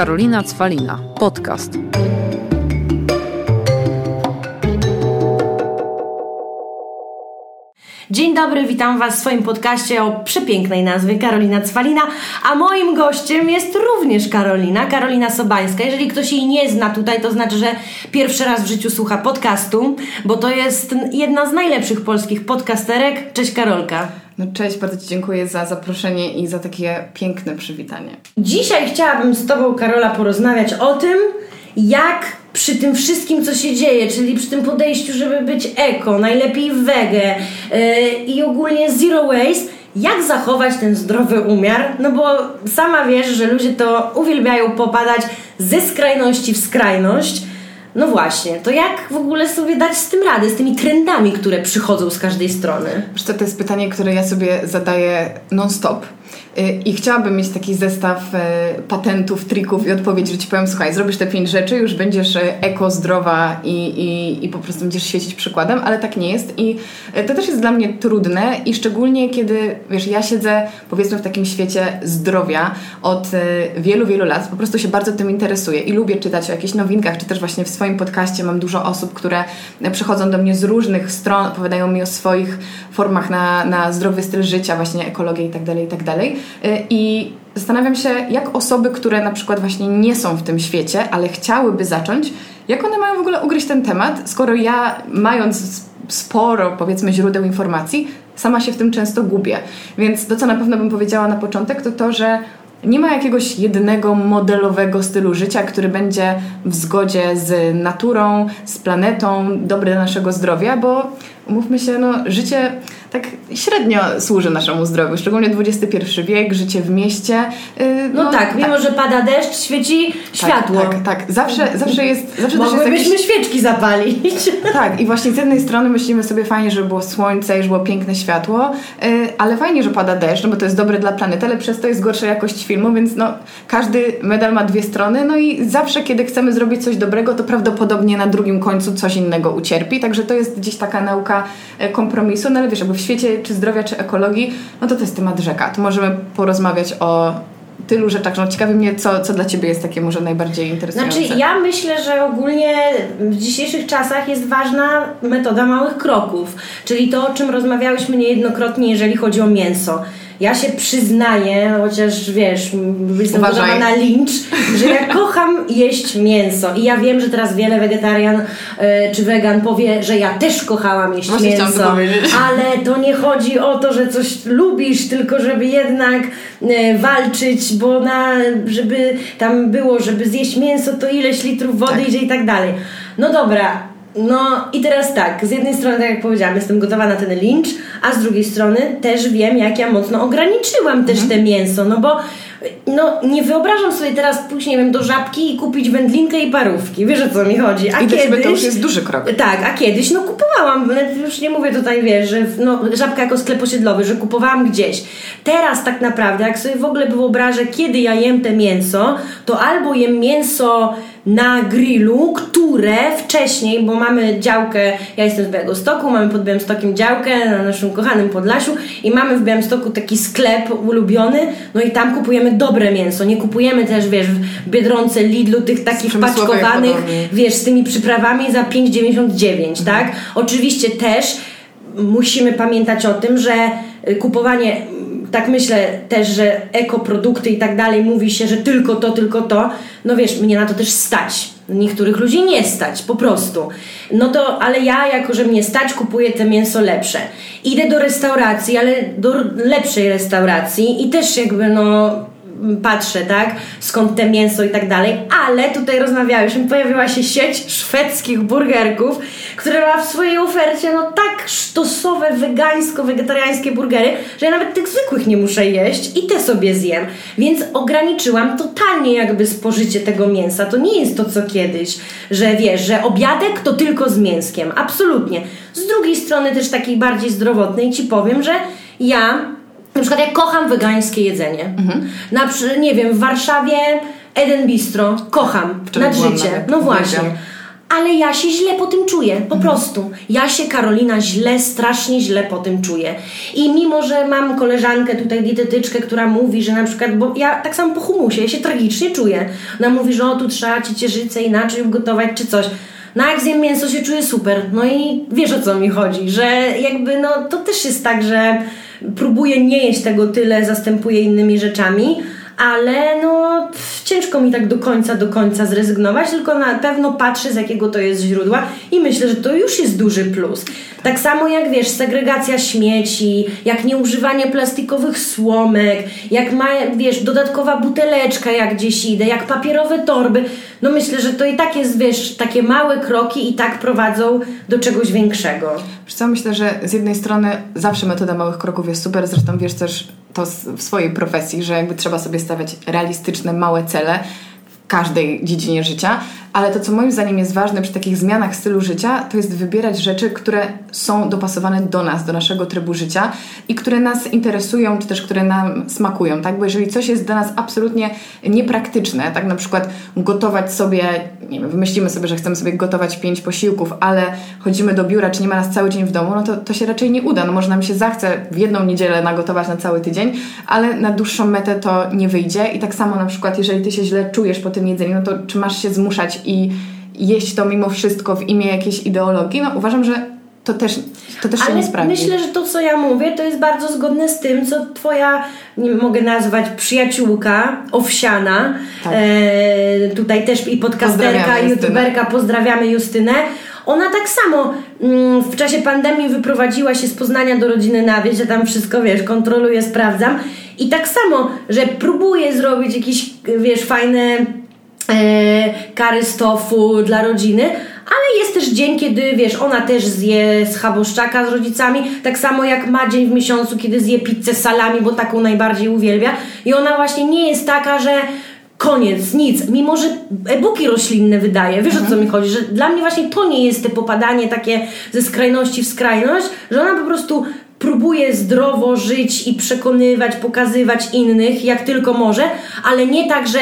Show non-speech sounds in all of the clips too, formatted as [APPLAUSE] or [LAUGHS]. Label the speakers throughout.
Speaker 1: Karolina Cwalina. Podcast.
Speaker 2: Dzień dobry, witam Was w swoim podcaście o przepięknej nazwie Karolina Cwalina, a moim gościem jest również Karolina, Karolina Sobańska. Jeżeli ktoś jej nie zna tutaj, to znaczy, że pierwszy raz w życiu słucha podcastu, bo to jest jedna z najlepszych polskich podcasterek. Cześć Karolka.
Speaker 3: No cześć, bardzo Ci dziękuję za zaproszenie i za takie piękne przywitanie.
Speaker 2: Dzisiaj chciałabym z Tobą, Karola, porozmawiać o tym, jak przy tym wszystkim, co się dzieje, czyli przy tym podejściu, żeby być eko, najlepiej wege yy, i ogólnie zero waste, jak zachować ten zdrowy umiar? No bo sama wiesz, że ludzie to uwielbiają popadać ze skrajności w skrajność. No właśnie, to jak w ogóle sobie dać z tym radę, z tymi trendami, które przychodzą z każdej strony?
Speaker 3: Co, to jest pytanie, które ja sobie zadaję non-stop I chciałabym mieć taki zestaw y, patentów, trików i odpowiedzi, że ci powiem, słuchaj, zrobisz te pięć rzeczy, już będziesz y, eko, zdrowa i, i, i po prostu będziesz świecić przykładem, ale tak nie jest i to też jest dla mnie trudne i szczególnie kiedy, wiesz, ja siedzę powiedzmy w takim świecie zdrowia od wielu, wielu lat, po prostu się bardzo tym interesuję i lubię czytać o jakichś nowinkach, czy też właśnie w swoim podcaście mam dużo osób, które przychodzą do mnie z różnych stron, opowiadają mi o swoich formach na, na zdrowy styl życia, właśnie ekologię i tak dalej. Y, I zastanawiam się, jak osoby, które na przykład właśnie nie są w tym świecie, ale chciałyby zacząć, jak one mają w ogóle ugryźć ten temat, skoro ja, mając sporo, powiedzmy, źródeł informacji, sama się w tym często gubię. Więc to, co na pewno bym powiedziała na początek, to to, że nie ma jakiegoś jednego modelowego stylu życia, który będzie w zgodzie z naturą, z planetą, dobry dla naszego zdrowia, bo umówmy się, no, życie tak średnio służy naszemu zdrowiu, szczególnie XXI wiek, życie w mieście.
Speaker 2: Yy, no, no, tak, mimo tak. że pada deszcz, świeci tak, światło.
Speaker 3: Tak, tak, zawsze, zawsze jest... Zawsze
Speaker 2: Mogłybyśmy jakiś... świeczki zapalić. [LAUGHS]
Speaker 3: Tak, i właśnie z jednej strony myślimy sobie fajnie, żeby było słońce i żeby było piękne światło, yy, ale fajnie, że pada deszcz, no bo to jest dobre dla planety, ale przez to jest gorsza jakość filmu, więc no, każdy medal ma dwie strony, no i zawsze, kiedy chcemy zrobić coś dobrego, to prawdopodobnie na drugim końcu coś innego ucierpi, także to jest gdzieś taka nauka e, kompromisu, no ale wiesz, jakby świecie czy zdrowia, czy ekologii, no to to jest temat rzeka. Tu możemy porozmawiać o tylu rzeczach. No, ciekawi mnie, co, co dla Ciebie jest takie może najbardziej interesujące.
Speaker 2: Znaczy, ja myślę, że ogólnie w dzisiejszych czasach jest ważna metoda małych kroków, czyli to, o czym rozmawiałyśmy niejednokrotnie, jeżeli chodzi o mięso. Ja się przyznaję, chociaż wiesz, jestem gotowa na lincz, że ja [LAUGHS] kocham jeść mięso. I ja wiem, że teraz wiele wegetarian y, czy wegan powie, że ja też kochałam jeść Właśnie mięso. Ale to nie chodzi o to, że coś lubisz, tylko żeby jednak y, walczyć, bo na, żeby tam było, żeby zjeść mięso, to ileś litrów wody tak. idzie i tak dalej. No dobra, no i teraz tak, z jednej strony, tak jak powiedziałam, jestem gotowa na ten lincz, a z drugiej strony też wiem, jak ja mocno ograniczyłam też mhm. te mięso, no bo no nie wyobrażam sobie teraz pójść, nie wiem, do żabki i kupić wędlinkę i parówki. Wiesz o co mi chodzi.
Speaker 3: A I kiedyś, to już jest duży krok.
Speaker 2: Tak, a kiedyś no kupowałam, już nie mówię tutaj, wiesz, że no, żabka jako sklep osiedlowy, że kupowałam gdzieś. Teraz tak naprawdę, jak sobie w ogóle wyobrażę, kiedy ja jem te mięso, to albo jem mięso na grillu, które wcześniej, bo mamy działkę, ja jestem z Białegostoku, mamy pod Białymstokiem działkę na naszym kochanym Podlasiu i mamy w Białymstoku taki sklep ulubiony, no i tam kupujemy dobre mięso, nie kupujemy też, wiesz, w Biedronce, Lidlu tych takich paczkowanych, wiesz, z tymi przyprawami za 5,99, mhm. tak? Oczywiście też musimy pamiętać o tym, że kupowanie tak myślę też, że ekoprodukty i tak dalej, mówi się, że tylko to, tylko to. No wiesz, mnie na to też stać. Niektórych ludzi nie stać, po prostu. No to, ale ja, jako że mnie stać, kupuję te mięso lepsze. Idę do restauracji, ale do lepszej restauracji i też jakby no patrzę, tak, skąd te mięso i tak dalej, ale tutaj rozmawiałyśmy, pojawiła się sieć szwedzkich burgerków, która ma w swojej ofercie no tak sztosowe, wegańsko-wegetariańskie burgery, że ja nawet tych zwykłych nie muszę jeść i te sobie zjem, więc ograniczyłam totalnie jakby spożycie tego mięsa, to nie jest to co kiedyś, że wiesz, że obiadek to tylko z mięskiem, absolutnie. Z drugiej strony też takiej bardziej zdrowotnej ci powiem, że ja na przykład ja kocham wegańskie jedzenie. Mhm. Na, nie wiem, w Warszawie Eden Bistro kocham Wczoraj nad życie. No właśnie. ale ja się źle po tym czuję, po prostu. Ja się, Karolina, źle, strasznie źle po tym czuję. I mimo, że mam koleżankę tutaj, dietetyczkę, która mówi, że na przykład, bo ja tak samo po humusie, ja się tragicznie czuję. Ona mówi, że o, tu trzeba ciecierzycę inaczej ugotować, czy coś. No jak zjem mięso się czuję super. No i wiesz o co mi chodzi, że jakby no to też jest tak, że próbuję nie jeść tego tyle, zastępuję innymi rzeczami, ale no ciężko mi tak do końca, do końca zrezygnować, tylko na pewno patrzę z jakiego to jest źródła i myślę, że to już jest duży plus. Tak samo jak wiesz, segregacja śmieci, jak nieużywanie plastikowych słomek, jak ma, wiesz, dodatkowa buteleczka jak gdzieś idę, jak papierowe torby. No myślę, że to i tak jest, wiesz, takie małe kroki i tak prowadzą do czegoś większego.
Speaker 3: Co, myślę, że z jednej strony zawsze metoda małych kroków jest super, zresztą wiesz też to w swojej profesji, że jakby trzeba sobie stawiać realistyczne, małe cele każdej dziedzinie życia, ale to, co moim zdaniem jest ważne przy takich zmianach stylu życia, to jest wybierać rzeczy, które są dopasowane do nas, do naszego trybu życia i które nas interesują, czy też które nam smakują, tak? Bo jeżeli coś jest dla nas absolutnie niepraktyczne, tak na przykład gotować sobie, nie wiem, wymyślimy sobie, że chcemy sobie gotować pięć posiłków, ale chodzimy do biura, czy nie ma nas cały dzień w domu, no to, to się raczej nie uda. No może nam się zachce w jedną niedzielę nagotować na cały tydzień, ale na dłuższą metę to nie wyjdzie i tak samo na przykład, jeżeli ty się źle czujesz po tym jedzeniu, no to czy masz się zmuszać i jeść to mimo wszystko w imię jakiejś ideologii, no uważam, że to też, to też się nie sprawdzi.
Speaker 2: myślę, że to, co ja mówię, to jest bardzo zgodne z tym, co twoja, nie mogę nazwać, przyjaciółka, owsiana,
Speaker 3: Tak.
Speaker 2: e, tutaj też i podcasterka, i youtuberka, pozdrawiamy Justynę. Ona tak samo mm, w czasie pandemii wyprowadziła się z Poznania do rodziny na wieś, że tam wszystko, wiesz, kontroluję, sprawdzam. I tak samo, że próbuje zrobić jakieś, wiesz, fajne kary z tofu dla rodziny, ale jest też dzień, kiedy wiesz, ona też zje schaboszczaka z rodzicami, tak samo jak ma dzień w miesiącu, kiedy zje pizzę z salami, bo taką najbardziej uwielbia. I ona właśnie nie jest taka, że koniec, nic, mimo że e-booki roślinne wydaje, wiesz o co mi chodzi, że dla mnie właśnie to nie jest te popadanie takie ze skrajności w skrajność, że ona po prostu próbuje zdrowo żyć i przekonywać, pokazywać innych, jak tylko może, ale nie tak, że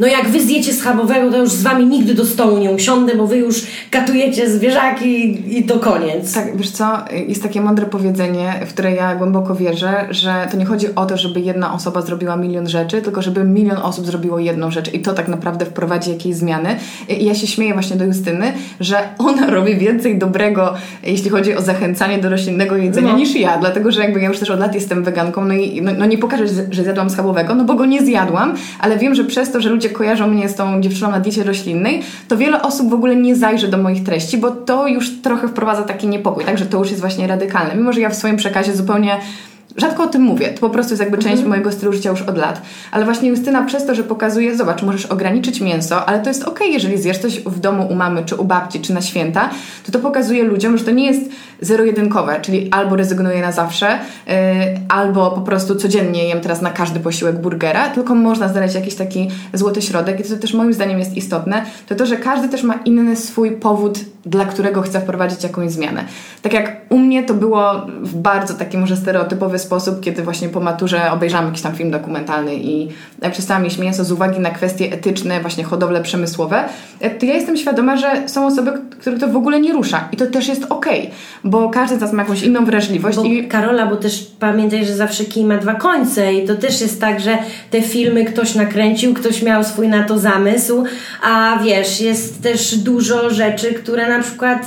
Speaker 2: no jak wy zjecie schabowego, to już z wami nigdy do stołu nie usiądę, bo wy już katujecie zwierzaki i to koniec.
Speaker 3: Tak, wiesz co, jest takie mądre powiedzenie, w które ja głęboko wierzę, że to nie chodzi o to, żeby jedna osoba zrobiła milion rzeczy, tylko żeby milion osób zrobiło jedną rzecz i to tak naprawdę wprowadzi jakieś zmiany. I ja się śmieję właśnie do Justyny, że ona [LAUGHS] robi więcej dobrego, jeśli chodzi o zachęcanie do roślinnego jedzenia
Speaker 2: No.
Speaker 3: niż ja, dlatego że jakby ja już też od lat jestem weganką, no i no, no nie pokażę, że- że zjadłam schabowego, no bo go nie zjadłam, ale wiem, że przez to, że ludzie kojarzą mnie z tą dziewczyną na diecie roślinnej, to wiele osób w ogóle nie zajrzy do moich treści, bo to już trochę wprowadza taki niepokój, także to już jest właśnie radykalne. Mimo, że ja w swoim przekazie zupełnie Rzadko o tym mówię, to po prostu jest jakby część mojego stylu życia już od lat. Ale właśnie Justyna przez to, że pokazuje, zobacz, możesz ograniczyć mięso, ale to jest okej, jeżeli zjesz coś w domu u mamy, czy u babci, czy na święta, to to pokazuje ludziom, że to nie jest zero-jedynkowe, czyli albo rezygnuję na zawsze, yy, albo po prostu codziennie jem teraz na każdy posiłek burgera, tylko można znaleźć jakiś taki złoty środek i to co też moim zdaniem jest istotne, to to, że każdy też ma inny swój powód, dla którego chce wprowadzić jakąś zmianę. Tak jak u mnie to było w bardzo taki może stereotypowy sposób, kiedy właśnie po maturze obejrzałam jakiś tam film dokumentalny i przestałam jeść mięso z uwagi na kwestie etyczne, właśnie hodowle przemysłowe, to ja jestem świadoma, że są osoby, których to w ogóle nie rusza i to też jest okej, bo każdy z nas ma jakąś inną wrażliwość
Speaker 2: Bo
Speaker 3: i
Speaker 2: Karola, bo też pamiętaj, że zawsze kij ma dwa końce i to też jest tak, że te filmy ktoś nakręcił, ktoś miał swój na to zamysł, a wiesz, jest też dużo rzeczy, które na przykład,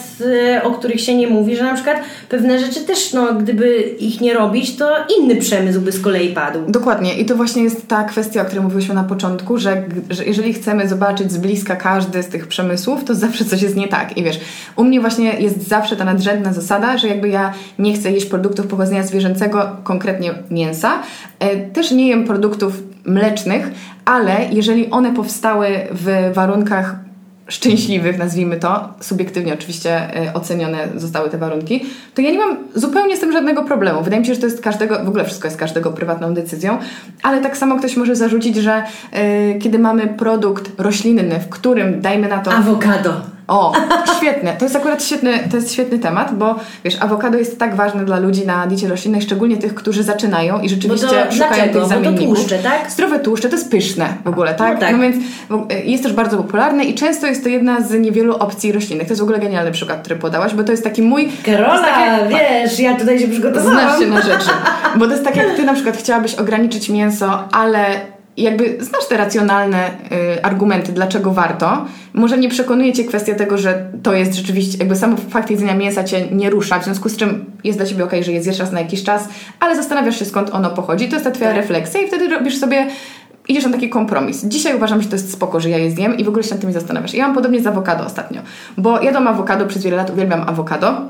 Speaker 2: e, o których się nie mówi, że na przykład pewne rzeczy też, no, gdyby ich nie robić, to inny przemysł by z kolei padł.
Speaker 3: Dokładnie. I to właśnie jest ta kwestia, o której mówiłyśmy na początku, że, że jeżeli chcemy zobaczyć z bliska każdy z tych przemysłów, to zawsze coś jest nie tak. I wiesz, u mnie właśnie jest zawsze ta nadrzędna zasada, że jakby ja nie chcę jeść produktów pochodzenia zwierzęcego, konkretnie mięsa. E, też nie jem produktów mlecznych, ale jeżeli one powstały w warunkach szczęśliwych, nazwijmy to, subiektywnie oczywiście e, ocenione zostały te warunki, to ja nie mam zupełnie z tym żadnego problemu. Wydaje mi się, że to jest każdego, w ogóle wszystko jest każdego prywatną decyzją, ale tak samo ktoś może zarzucić, że e, kiedy mamy produkt roślinny, w którym, dajmy na to,
Speaker 2: Awokado.
Speaker 3: O, świetne. To jest akurat świetny, to jest świetny temat, bo wiesz, awokado jest tak ważne dla ludzi na diecie roślinnej, szczególnie tych, którzy zaczynają i rzeczywiście
Speaker 2: Bo to
Speaker 3: szukają
Speaker 2: dlaczego?
Speaker 3: tych
Speaker 2: Bo to
Speaker 3: zamienników.
Speaker 2: tłuszcze, tak?
Speaker 3: Zdrowe tłuszcze to jest pyszne w ogóle, tak?
Speaker 2: No tak.
Speaker 3: No więc jest też bardzo popularne i często jest to jedna z niewielu opcji roślinnych. To jest w ogóle genialny przykład, który podałaś, bo to jest taki mój...
Speaker 2: Karola,
Speaker 3: takie-
Speaker 2: wiesz, ja tutaj się przygotowałam.
Speaker 3: Znasz się na rzeczy. Bo to jest tak, jak ty na przykład chciałabyś ograniczyć mięso, ale jakby znasz te racjonalne y, argumenty, dlaczego warto. Może nie przekonuje cię kwestia tego, że to jest rzeczywiście, jakby sam fakt jedzenia mięsa cię nie rusza, w związku z czym jest dla ciebie okej, że je zjesz raz na jakiś czas, ale zastanawiasz się skąd ono pochodzi. To jest ta twoja
Speaker 2: Tak.
Speaker 3: refleksja i wtedy robisz sobie idziesz na taki kompromis. Dzisiaj uważam, że to jest spoko, że ja je zjem i w ogóle się nad tym nie zastanawiasz. Ja mam podobnie z awokado ostatnio, bo jadłam awokado przez wiele lat, uwielbiam awokado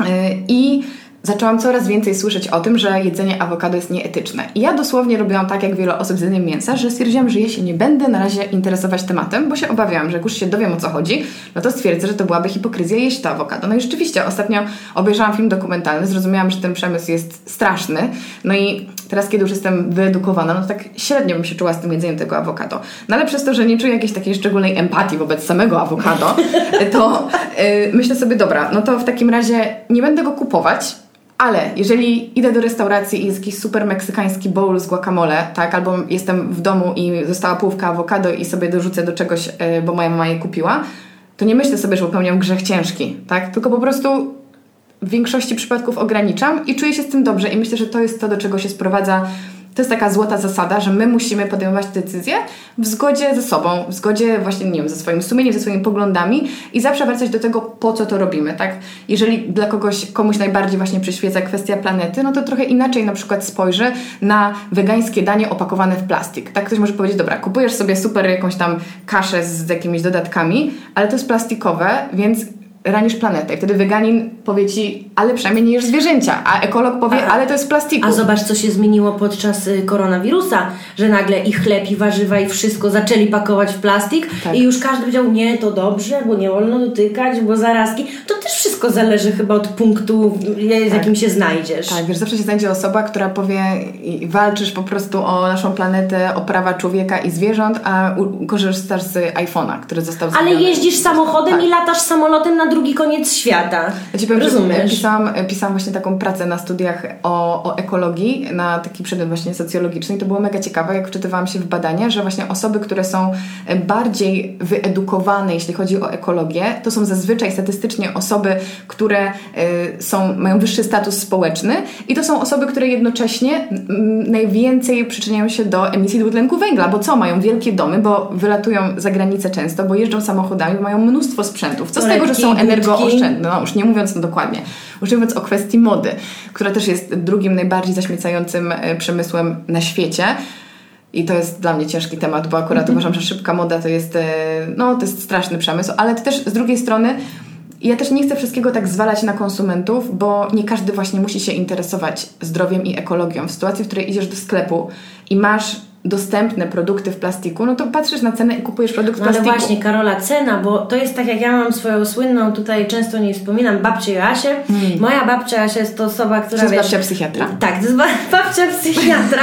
Speaker 3: yy, i zaczęłam coraz więcej słyszeć o tym, że jedzenie awokado jest nieetyczne. I ja dosłownie robiłam tak, jak wiele osób z jedzeniem mięsa, że stwierdziłam, że ja się nie będę na razie interesować tematem, bo się obawiałam, że jak już się dowiem o co chodzi, no to stwierdzę, że to byłaby hipokryzja jeść to awokado. No i rzeczywiście, ostatnio obejrzałam film dokumentalny, zrozumiałam, że ten przemysł jest straszny, no i teraz, kiedy już jestem wyedukowana, no tak średnio bym się czuła z tym jedzeniem tego awokado. No ale przez to, że nie czuję jakiejś takiej szczególnej empatii wobec samego awokado, to yy, myślę sobie, dobra, no to w takim razie nie będę go kupować, ale jeżeli idę do restauracji i jest jakiś super meksykański bowl z guacamole, tak, albo jestem w domu i została połówka awokado i sobie dorzucę do czegoś, yy, bo moja mama je kupiła, to nie myślę sobie, że popełniam grzech ciężki, tak, tylko po prostu w większości przypadków ograniczam i czuję się z tym dobrze i myślę, że to jest to, do czego się sprowadza. To jest taka złota zasada, że my musimy podejmować decyzje w zgodzie ze sobą, w zgodzie właśnie, nie wiem, ze swoim sumieniem, ze swoimi poglądami i zawsze wracać do tego, po co to robimy, tak? Jeżeli dla kogoś, komuś najbardziej właśnie przyświeca kwestia planety, no to trochę inaczej na przykład spojrzy na wegańskie danie opakowane w plastik. Tak ktoś może powiedzieć, dobra, kupujesz sobie super jakąś tam kaszę z jakimiś dodatkami, ale to jest plastikowe, więc ranisz planetę. I wtedy weganin powie ci, ale przynajmniej nie jesz zwierzęcia, a ekolog powie, ale to jest plastiku.
Speaker 2: A zobacz, co się zmieniło podczas y, koronawirusa, że nagle i chleb, i warzywa, i wszystko zaczęli pakować w plastik
Speaker 3: Tak.
Speaker 2: i już każdy powiedział, nie, to dobrze, bo nie wolno dotykać, bo zarazki. To też wszystko zależy chyba od punktu, y, z jakim się znajdziesz.
Speaker 3: Tak, wiesz, zawsze się znajdzie osoba, która powie i walczysz po prostu o naszą planetę, o prawa człowieka i zwierząt, a korzystasz z iPhone'a, który został
Speaker 2: Ale jeździsz samochodem
Speaker 3: Tak.
Speaker 2: i latasz samolotem na drugi koniec świata.
Speaker 3: Ja ci powiem,
Speaker 2: Rozumiesz?
Speaker 3: pisałam, pisałam właśnie taką pracę na studiach o, o ekologii, na taki przedmiot właśnie socjologiczny i to było mega ciekawe, jak wczytywałam się w badania, że właśnie osoby, które są e, bardziej wyedukowane, jeśli chodzi o ekologię, to są zazwyczaj statystycznie osoby, które e, są, mają wyższy status społeczny i to są osoby, które jednocześnie najwięcej przyczyniają się do emisji dwutlenku węgla, bo co? Mają wielkie domy, bo wylatują za granicę często, bo jeżdżą samochodami, bo mają mnóstwo sprzętów. Co z tego, że są energooszczędne? No już nie mówiąc no dokładnie, już nie mówiąc o kwestii mody, która też jest drugim najbardziej zaśmiecającym e, przemysłem na świecie. I to jest dla mnie ciężki temat, bo akurat uważam, że szybka moda to jest, e, no, to jest straszny przemysł, ale to też z drugiej strony ja też nie chcę wszystkiego tak zwalać na konsumentów, bo nie każdy właśnie musi się interesować zdrowiem i ekologią. W sytuacji, w której idziesz do sklepu i masz dostępne produkty w plastiku, no to patrzysz na cenę i kupujesz produkt
Speaker 2: No ale
Speaker 3: plastiku.
Speaker 2: właśnie, Karola, cena, bo to jest tak jak ja mam swoją słynną, tutaj często nie wspominam, babcię Joasię. Moja babcia Joasia jest to osoba, która...
Speaker 3: To jest
Speaker 2: wiesz,
Speaker 3: babcia psychiatra.
Speaker 2: Tak, to jest ba- [LAUGHS] babcia psychiatra,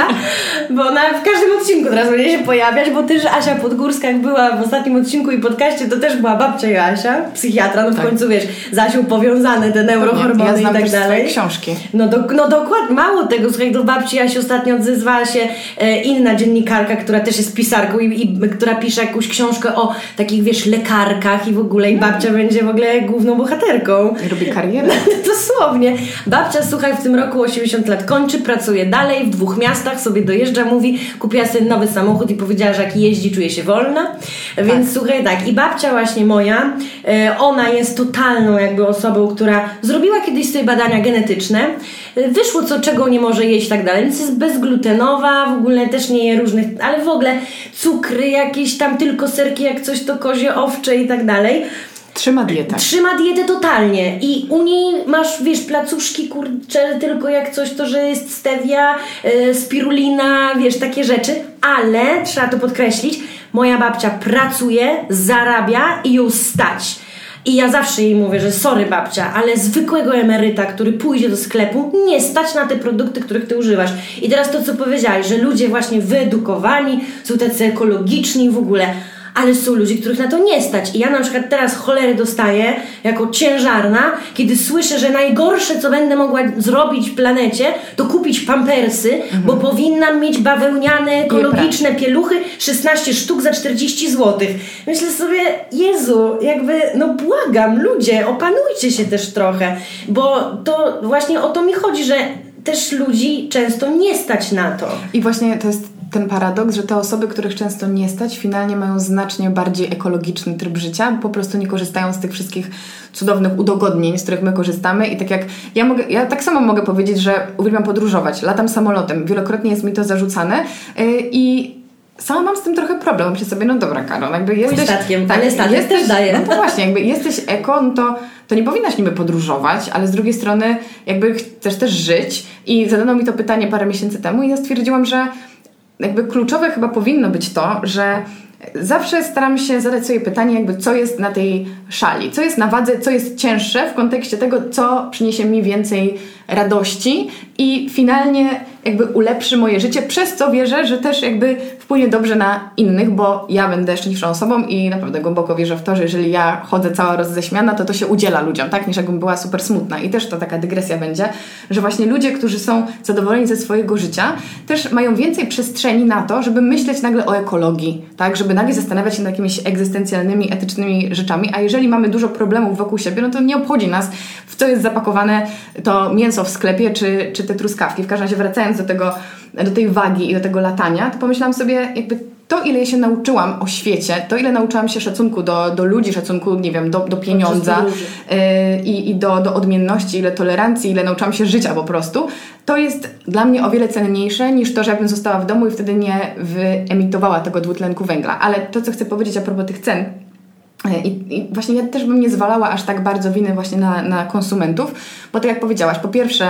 Speaker 2: bo ona w każdym odcinku teraz będzie się pojawiać, bo też Asia Podgórska, jak była w ostatnim odcinku i podcaście, to też była babcia Joasia, psychiatra, no w
Speaker 3: Tak.
Speaker 2: końcu wiesz, z Asią powiązane te neurohormony
Speaker 3: ja znam
Speaker 2: i tak dalej.
Speaker 3: książki.
Speaker 2: No, do, no dokładnie, mało tego, słuchaj, do babci Jasi ostatnio odzywała się e, inna dziennikarka, która też jest pisarką i, i która pisze jakąś książkę o takich, wiesz, lekarkach i w ogóle i babcia będzie w ogóle główną bohaterką.
Speaker 3: Robi karierę. [LAUGHS]
Speaker 2: Dosłownie. Babcia, słuchaj, w tym roku 80 lat kończy, pracuje dalej, w dwóch miastach sobie dojeżdża, mówi, kupiła sobie nowy samochód i powiedziała, że jak jeździ, czuje się wolna. Więc słuchaj, tak, i babcia właśnie moja, e, ona jest totalną jakby osobą, która zrobiła kiedyś sobie badania genetyczne, wyszło co, czego nie może jeść i tak dalej, więc jest bezglutenowa, w ogóle też nie je różnych, ale w ogóle cukry jakieś tam, tylko serki, jak coś to kozie, owcze i tak dalej.
Speaker 3: Trzyma dietę.
Speaker 2: Trzyma dietę totalnie i u niej masz, wiesz, placuszki, kurcze, tylko jak coś to, że jest stevia, y, spirulina, wiesz, takie rzeczy, ale trzeba to podkreślić, moja babcia pracuje, zarabia i ją stać. I ja zawsze jej mówię, że sorry babcia, ale zwykłego emeryta, który pójdzie do sklepu, nie stać na te produkty, których ty używasz. I teraz to, co powiedziałaś, że ludzie właśnie wyedukowani są tacy ekologiczni w ogóle. Ale są ludzie, których na to nie stać. I ja na przykład teraz cholery dostaję jako ciężarna, kiedy słyszę, że najgorsze, co będę mogła zrobić w planecie, to kupić pampersy, mhm. bo powinnam mieć bawełniane, ekologiczne pieluchy 16 sztuk za 40 zł. Myślę sobie, Jezu, jakby, no błagam, ludzie, opanujcie się też trochę, bo to właśnie o to mi chodzi, że też ludzi często nie stać na to.
Speaker 3: I właśnie to jest ten paradoks, że te osoby, których często nie stać, finalnie mają znacznie bardziej ekologiczny tryb życia, po prostu nie korzystają z tych wszystkich cudownych udogodnień, z których my korzystamy i tak jak ja mogę, ja tak samo mogę powiedzieć, że uwielbiam podróżować, latam samolotem, wielokrotnie jest mi to zarzucane yy, i sama mam z tym trochę problem. Myślę sobie, no dobra, Karol, jakby jesteś...
Speaker 2: statkiem, tak, ale statek jesteś, też daje.
Speaker 3: No właśnie, jakby jesteś eko, no to, to nie powinnaś niby podróżować, ale z drugiej strony jakby chcesz też żyć i zadano mi to pytanie parę miesięcy temu i ja stwierdziłam, że jakby kluczowe chyba powinno być to, że zawsze staram się zadać sobie pytanie, jakby co jest na tej szali, co jest na wadze, co jest cięższe w kontekście tego, co przyniesie mi więcej radości i finalnie jakby ulepszy moje życie, przez co wierzę, że też jakby wpłynie dobrze na innych, bo ja będę szczęśliwszą osobą i naprawdę głęboko wierzę w to, że jeżeli ja chodzę cała roześmiana, to to się udziela ludziom, tak? Niż jakbym była super smutna. I też to taka dygresja będzie, że właśnie ludzie, którzy są zadowoleni ze swojego życia, też mają więcej przestrzeni na to, żeby myśleć nagle o ekologii, tak? Żeby nagle zastanawiać się nad jakimiś egzystencjalnymi, etycznymi rzeczami, a jeżeli mamy dużo problemów wokół siebie, no to nie obchodzi nas, w co jest zapakowane to mięso w sklepie, czy, czy te truskawki. W każdym razie wracając do tego, do tej wagi i do tego latania, to pomyślałam sobie, jakby to, ile się nauczyłam o świecie, to, ile nauczyłam się szacunku do, do ludzi, szacunku, nie wiem, do, do pieniądza yy, i, i do, do odmienności, ile tolerancji, ile nauczyłam się życia po prostu, to jest dla mnie o wiele cenniejsze niż to, że jakbym została w domu i wtedy nie wyemitowała tego dwutlenku węgla. Ale to, co chcę powiedzieć a propos tych cen, y, i, I, właśnie ja też bym nie zwalała aż tak bardzo winy właśnie na, na konsumentów, bo tak jak powiedziałaś, po pierwsze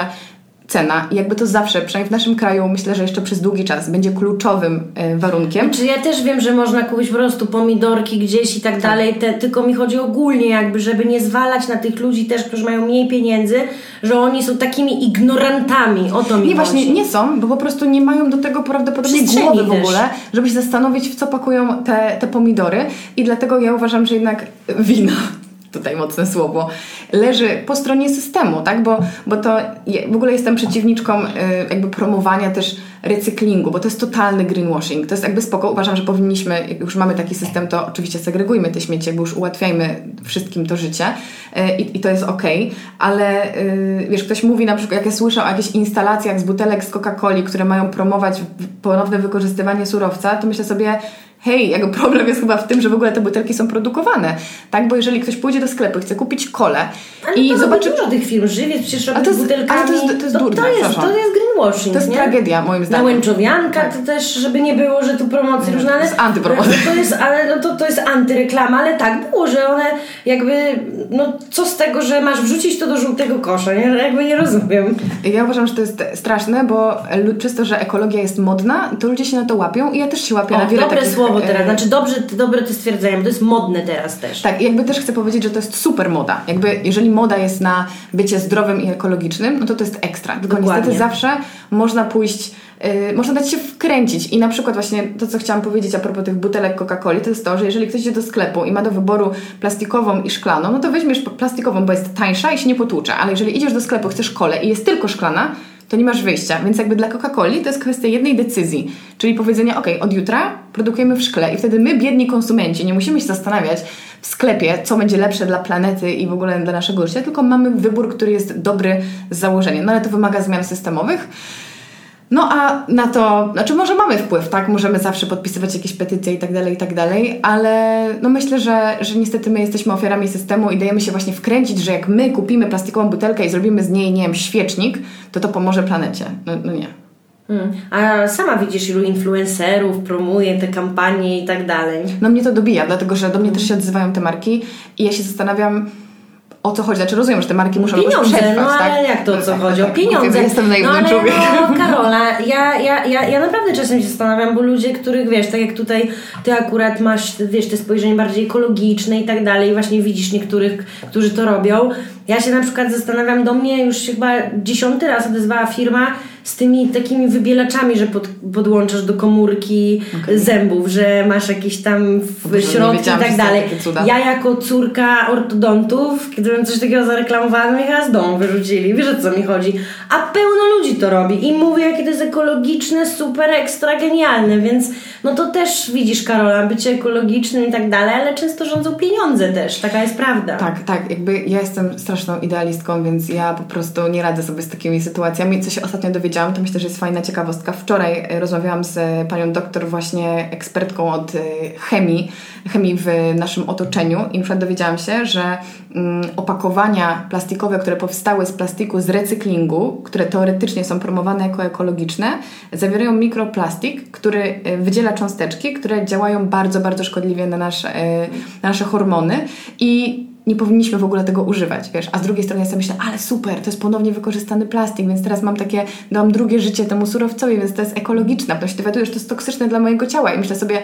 Speaker 3: cena i jakby to zawsze, przynajmniej w naszym kraju, myślę, że jeszcze przez długi czas będzie kluczowym y, warunkiem.
Speaker 2: Czy ja też wiem, że można kupić po prostu pomidorki gdzieś i tak, tak. dalej, te, tylko mi chodzi ogólnie jakby, żeby nie zwalać na tych ludzi też, którzy mają mniej pieniędzy, że oni są takimi ignorantami, o to mi
Speaker 3: Nie, chodzi. właśnie nie są, bo po prostu nie mają do tego prawdopodobnie głowy w ogóle, żeby się zastanowić, w co pakują te, te pomidory i dlatego ja uważam, że jednak wina tutaj mocne słowo, leży po stronie systemu, tak? Bo, bo to w ogóle jestem przeciwniczką y, jakby promowania też recyklingu, bo to jest totalny greenwashing. To jest jakby spoko. Uważam, że powinniśmy, jak już mamy taki system, to oczywiście segregujmy te śmieci, jakby już ułatwiajmy wszystkim to życie y, i, i to jest ok, ale y, wiesz, ktoś mówi na przykład, jak ja słyszę o jakichś instalacjach z butelek z Coca-Coli, które mają promować ponowne wykorzystywanie surowca, to myślę sobie, hej, jego problem jest chyba w tym, że w ogóle te butelki są produkowane, tak? Bo jeżeli ktoś pójdzie do sklepu i chce kupić kolę
Speaker 2: ale i to zobaczy... dużo tych firm, żywiec przecież robi butelkami.
Speaker 3: Ale to jest, to jest
Speaker 2: durne, to, jest, to jest greenwashing,
Speaker 3: To jest
Speaker 2: nie?
Speaker 3: tragedia, moim zdaniem.
Speaker 2: Na łęczowianka tak. to też, żeby nie było, że tu promocje różne.
Speaker 3: To jest antypromocja.
Speaker 2: To jest, ale no to, to jest antyreklama, ale tak było, że one jakby, no co z tego, że masz wrzucić to do żółtego kosza, nie? Jakby nie rozumiem.
Speaker 3: Ja uważam, że to jest straszne, bo czysto, że ekologia jest modna, to ludzie się na to łapią i ja też się łapię
Speaker 2: o,
Speaker 3: na wiele
Speaker 2: dobre
Speaker 3: takich...
Speaker 2: słowo teraz, znaczy dobrze, dobre to stwierdzenie, bo to jest modne teraz też.
Speaker 3: Tak, jakby też chcę powiedzieć, że to jest super moda. Jakby jeżeli moda jest na bycie zdrowym i ekologicznym, no to to jest ekstra. Tylko Dokładnie. niestety zawsze można pójść Yy, można dać się wkręcić. I na przykład właśnie to, co chciałam powiedzieć a propos tych butelek Coca-Coli, to jest to, że jeżeli ktoś idzie do sklepu i ma do wyboru plastikową i szklaną, no to weźmiesz plastikową, bo jest tańsza i się nie potłucze. Ale jeżeli idziesz do sklepu, chcesz kolę i jest tylko szklana, to nie masz wyjścia. Więc jakby dla Coca-Coli to jest kwestia jednej decyzji, czyli powiedzenia, ok, od jutra produkujemy w szkle i wtedy my, biedni konsumenci, nie musimy się zastanawiać w sklepie, co będzie lepsze dla planety i w ogóle dla naszego życia, tylko mamy wybór, który jest dobry z założenia. No ale to wymaga zmian systemowych. No a na to, znaczy może mamy wpływ, tak? Możemy zawsze podpisywać jakieś petycje i tak dalej, i tak dalej, ale no myślę, że, że niestety my jesteśmy ofiarami systemu i dajemy się właśnie wkręcić, że jak my kupimy plastikową butelkę i zrobimy z niej, nie wiem, świecznik, to to pomoże planecie. No, no nie.
Speaker 2: Hmm. A sama widzisz, ilu influencerów promuje te kampanie i tak dalej.
Speaker 3: No mnie to dobija, dlatego że do mnie też się odzywają te marki i ja się zastanawiam, o co chodzi. Znaczy rozumiem, że te marki muszą
Speaker 2: pieniądze,
Speaker 3: przetrwać,
Speaker 2: no
Speaker 3: tak?
Speaker 2: ale jak to o co
Speaker 3: tak,
Speaker 2: chodzi?
Speaker 3: Tak,
Speaker 2: o pieniądze.
Speaker 3: Ja jestem naiwnym
Speaker 2: no,
Speaker 3: człowiekiem.
Speaker 2: No, [LAUGHS] Karola, ja, ja, ja, ja naprawdę czasem się zastanawiam, bo ludzie, których wiesz, tak jak tutaj ty akurat masz, wiesz, te spojrzenie bardziej ekologiczne i tak dalej, właśnie widzisz niektórych, którzy to robią. Ja się na przykład zastanawiam, do mnie już chyba dziesiąty raz odezwała firma, z tymi takimi wybielaczami, że pod, podłączasz do komórki
Speaker 3: Okej.
Speaker 2: zębów, że masz jakieś tam środki i tak dalej. Ja jako córka ortodontów, gdybym coś takiego zareklamowała, mnie chyba z domu wyrzucili. Wiesz o co mi chodzi? A pełno ludzi to robi i mówię, jakie to jest ekologiczne, super, ekstra, genialne, więc no to też widzisz, Karola, bycie ekologicznym i tak dalej, ale często rządzą pieniądze też, taka jest prawda.
Speaker 3: Tak, tak. Jakby ja jestem straszną idealistką, więc ja po prostu nie radzę sobie z takimi sytuacjami. Co się ostatnio dowiedziałam, to myślę, że jest fajna ciekawostka. Wczoraj e, rozmawiałam z e, panią doktor, właśnie ekspertką od e, chemii, chemii w naszym otoczeniu i na dowiedziałam się, że mm, opakowania plastikowe, które powstały z plastiku z recyklingu, które teoretycznie są promowane jako ekologiczne, zawierają mikroplastik, który wydziela cząsteczki, które działają bardzo, bardzo szkodliwie na, nasz, e, na nasze hormony i nie powinniśmy w ogóle tego używać, wiesz. A z drugiej strony ja sobie myślę, ale super, to jest ponownie wykorzystany plastik, więc teraz mam takie, dam drugie życie temu surowcowi, więc to jest ekologiczne. Potem się dowiaduję, że to jest toksyczne dla mojego ciała i myślę sobie,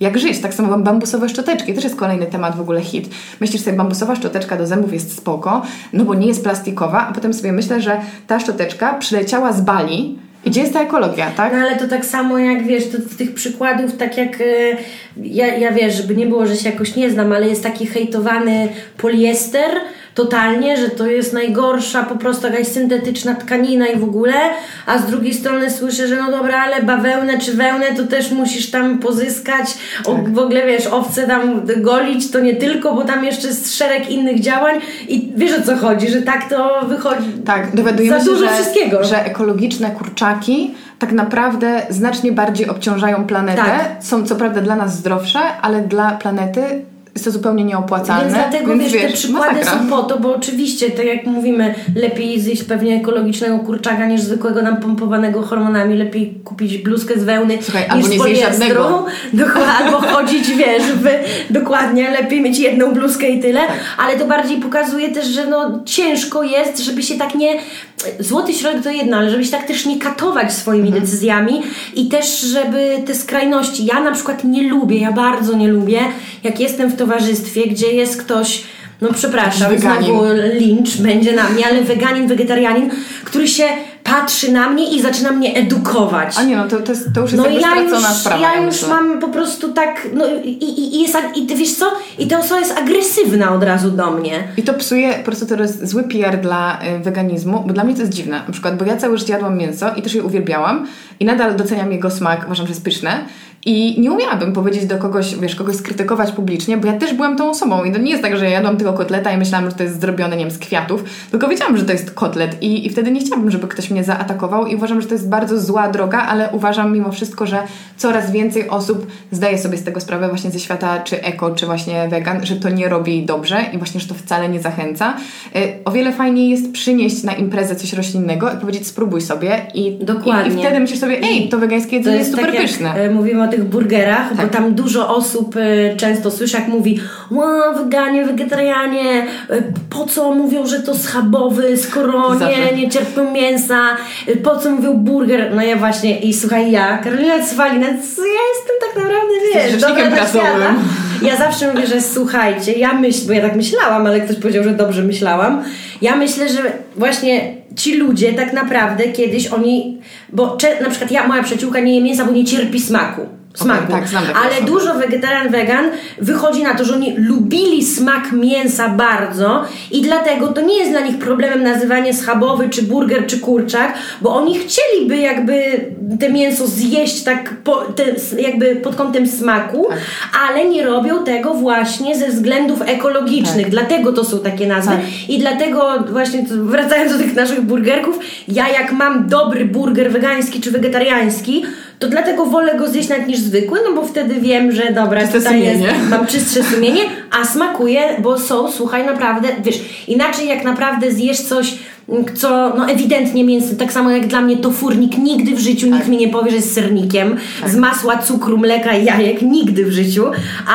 Speaker 3: jak żyć? Tak samo mam bambusowe szczoteczki. To też jest kolejny temat w ogóle hit. Myślisz sobie, bambusowa szczoteczka do zębów jest spoko, no bo nie jest plastikowa, a potem sobie myślę, że ta szczoteczka przyleciała z Bali gdzie jest ta ekologia, tak?
Speaker 2: No ale to tak samo jak wiesz, to, tych przykładów, tak jak e, ja, ja wiesz, żeby nie było, że się jakoś nie znam, ale jest taki hejtowany poliester totalnie, że to jest najgorsza po prostu jakaś syntetyczna tkanina i w ogóle, a z drugiej strony słyszę, że no dobra, ale bawełnę czy wełnę to też musisz tam pozyskać, o,
Speaker 3: Tak.
Speaker 2: w ogóle wiesz, owce tam golić to nie tylko, bo tam jeszcze jest szereg innych działań i wiesz o co chodzi, że tak to wychodzi.
Speaker 3: Tak, dowiadujemy
Speaker 2: Za
Speaker 3: się,
Speaker 2: dużo
Speaker 3: że,
Speaker 2: wszystkiego.
Speaker 3: że ekologiczne kurczaki tak naprawdę znacznie bardziej obciążają planetę.
Speaker 2: Tak.
Speaker 3: Są co prawda dla nas zdrowsze, ale dla planety jest to zupełnie nieopłacalne.
Speaker 2: Więc dlatego wiesz, te przykłady
Speaker 3: masakra.
Speaker 2: są po to, bo oczywiście, tak jak mówimy, lepiej zjeść pewnie ekologicznego kurczaka niż zwykłego nam pompowanego hormonami. Lepiej kupić bluzkę z wełny
Speaker 3: Słuchaj,
Speaker 2: niż
Speaker 3: albo nie
Speaker 2: poliestru. [LAUGHS] Dokładnie, albo chodzić, wiesz, w, dokładnie, lepiej mieć jedną bluzkę i tyle.
Speaker 3: Tak.
Speaker 2: Ale to bardziej pokazuje też, że no ciężko jest, żeby się tak nie... Złoty środek to jedno, ale żeby się tak też nie katować swoimi
Speaker 3: Mhm.
Speaker 2: decyzjami i też, żeby te skrajności... Ja na przykład nie lubię, ja bardzo nie lubię, jak jestem w towarzystwie, gdzie jest ktoś, no przepraszam,
Speaker 3: Weganin.
Speaker 2: znowu lincz będzie na mnie, ale weganin, wegetarianin, który się patrzy na mnie i zaczyna mnie edukować.
Speaker 3: A nie, no to, to, jest, to już jest
Speaker 2: No ja już,
Speaker 3: sprawa.
Speaker 2: ja już
Speaker 3: myślę.
Speaker 2: mam po prostu tak, no i, i, i jest, i ty wiesz co? I ta osoba jest agresywna od razu do mnie.
Speaker 3: I to psuje, po prostu to jest zły PR dla y, weganizmu, bo dla mnie to jest dziwne. Na przykład, bo ja całe życie jadłam mięso i też je uwielbiałam i nadal doceniam jego smak, uważam, że jest pyszne. I nie umiałabym powiedzieć do kogoś, wiesz, kogoś skrytykować publicznie, bo ja też byłam tą osobą i to nie jest tak, że ja jadłam tylko kotleta i myślałam, że to jest zrobione, nie wiem, z kwiatów, tylko wiedziałam, że to jest kotlet i, i wtedy nie chciałabym, żeby ktoś mnie zaatakował i uważam, że to jest bardzo zła droga, ale uważam mimo wszystko, że coraz więcej osób zdaje sobie z tego sprawę właśnie ze świata czy eko, czy właśnie wegan, że to nie robi dobrze i właśnie, że to wcale nie zachęca. Y, O wiele fajniej jest przynieść na imprezę coś roślinnego i powiedzieć spróbuj sobie i,
Speaker 2: Dokładnie.
Speaker 3: i, i wtedy myślisz sobie, ej, to wegańskie jedzenie jest super
Speaker 2: tak
Speaker 3: pyszne.
Speaker 2: E, mówimy o tych burgerach, bo
Speaker 3: Tak.
Speaker 2: tam dużo osób e, często słyszę, jak mówi Ła, weganie, wegetarianie, e, po co mówią, że to schabowy, skoro nie, nie cierpią mięsa, e, po co mówią burger? No ja właśnie, i słuchaj, ja, Karolina Cwalina, ja jestem tak naprawdę, wiesz, dobra
Speaker 3: prasowym.
Speaker 2: świata. Ja zawsze mówię, że słuchajcie, ja myślę, bo ja tak myślałam, ale ktoś powiedział, że dobrze myślałam. Ja myślę, że właśnie ci ludzie tak naprawdę kiedyś oni, bo na przykład ja, moja przyjaciółka nie je mięsa, bo nie cierpi smaku. Smaku.
Speaker 3: tak, znam takie
Speaker 2: ale
Speaker 3: osoby.
Speaker 2: dużo wegetarian, wegan wychodzi na to, że oni lubili smak mięsa bardzo i dlatego to nie jest dla nich problemem nazywanie schabowy, czy burger, czy kurczak, bo oni chcieliby jakby te mięso zjeść tak po, te, jakby pod kątem smaku,
Speaker 3: Tak.
Speaker 2: ale nie robią tego właśnie ze względów ekologicznych.
Speaker 3: Tak.
Speaker 2: Dlatego to są takie nazwy.
Speaker 3: Tak.
Speaker 2: I dlatego właśnie wracając do tych naszych burgerków, ja jak mam dobry burger wegański czy wegetariański, to dlatego wolę go zjeść nawet niż zwykły, no bo wtedy wiem, że dobra,
Speaker 3: Czyste
Speaker 2: tutaj jest,
Speaker 3: sumienie.
Speaker 2: mam czystsze sumienie, a smakuje, bo są, słuchaj, naprawdę, wiesz, inaczej jak naprawdę zjesz coś, co no ewidentnie mięsne, tak samo jak dla mnie to furnik, nigdy w życiu nikt mi nie powie, że jest sernikiem, z masła, cukru, mleka i jajek, nigdy w życiu,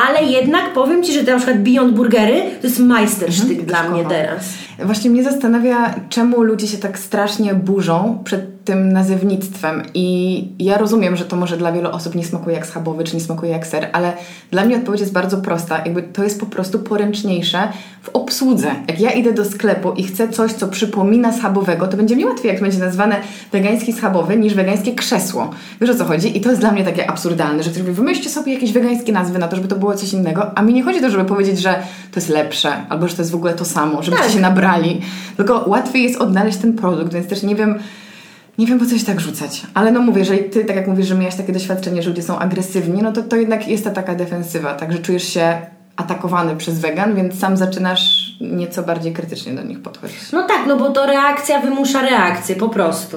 Speaker 2: ale jednak powiem Ci, że te na przykład Beyond Burgery to jest majstersztyk dla mnie teraz.
Speaker 3: Właśnie mnie zastanawia, czemu ludzie się tak strasznie burzą przed tym nazewnictwem i ja rozumiem, że to może dla wielu osób nie smakuje jak schabowy, czy nie smakuje jak ser, ale dla mnie odpowiedź jest bardzo prosta. Jakby to jest po prostu poręczniejsze w obsłudze. Jak ja idę do sklepu i chcę coś, co przypomina schabowego, to będzie mi łatwiej, jak będzie nazwane wegański schabowy, niż wegańskie krzesło. Wiesz o co chodzi? I to jest dla mnie takie absurdalne, że ktoś mówi, wymyślcie sobie jakieś wegańskie nazwy na to, żeby to było coś innego, a mi nie chodzi o to, żeby powiedzieć, że to jest lepsze, albo że to jest w ogóle to samo, żebyście
Speaker 2: Tak.
Speaker 3: się nabrali. Tylko łatwiej jest odnaleźć ten produkt, więc też nie wiem, nie wiem po co się tak rzucać. Ale no mówię, jeżeli ty, tak jak mówisz, że miałaś takie doświadczenie, że ludzie są agresywni, no to to jednak jest ta taka defensywa, tak, że czujesz się atakowany przez wegan, więc sam zaczynasz nieco bardziej krytycznie do nich podchodzić.
Speaker 2: No tak, no bo to reakcja wymusza reakcję, po prostu.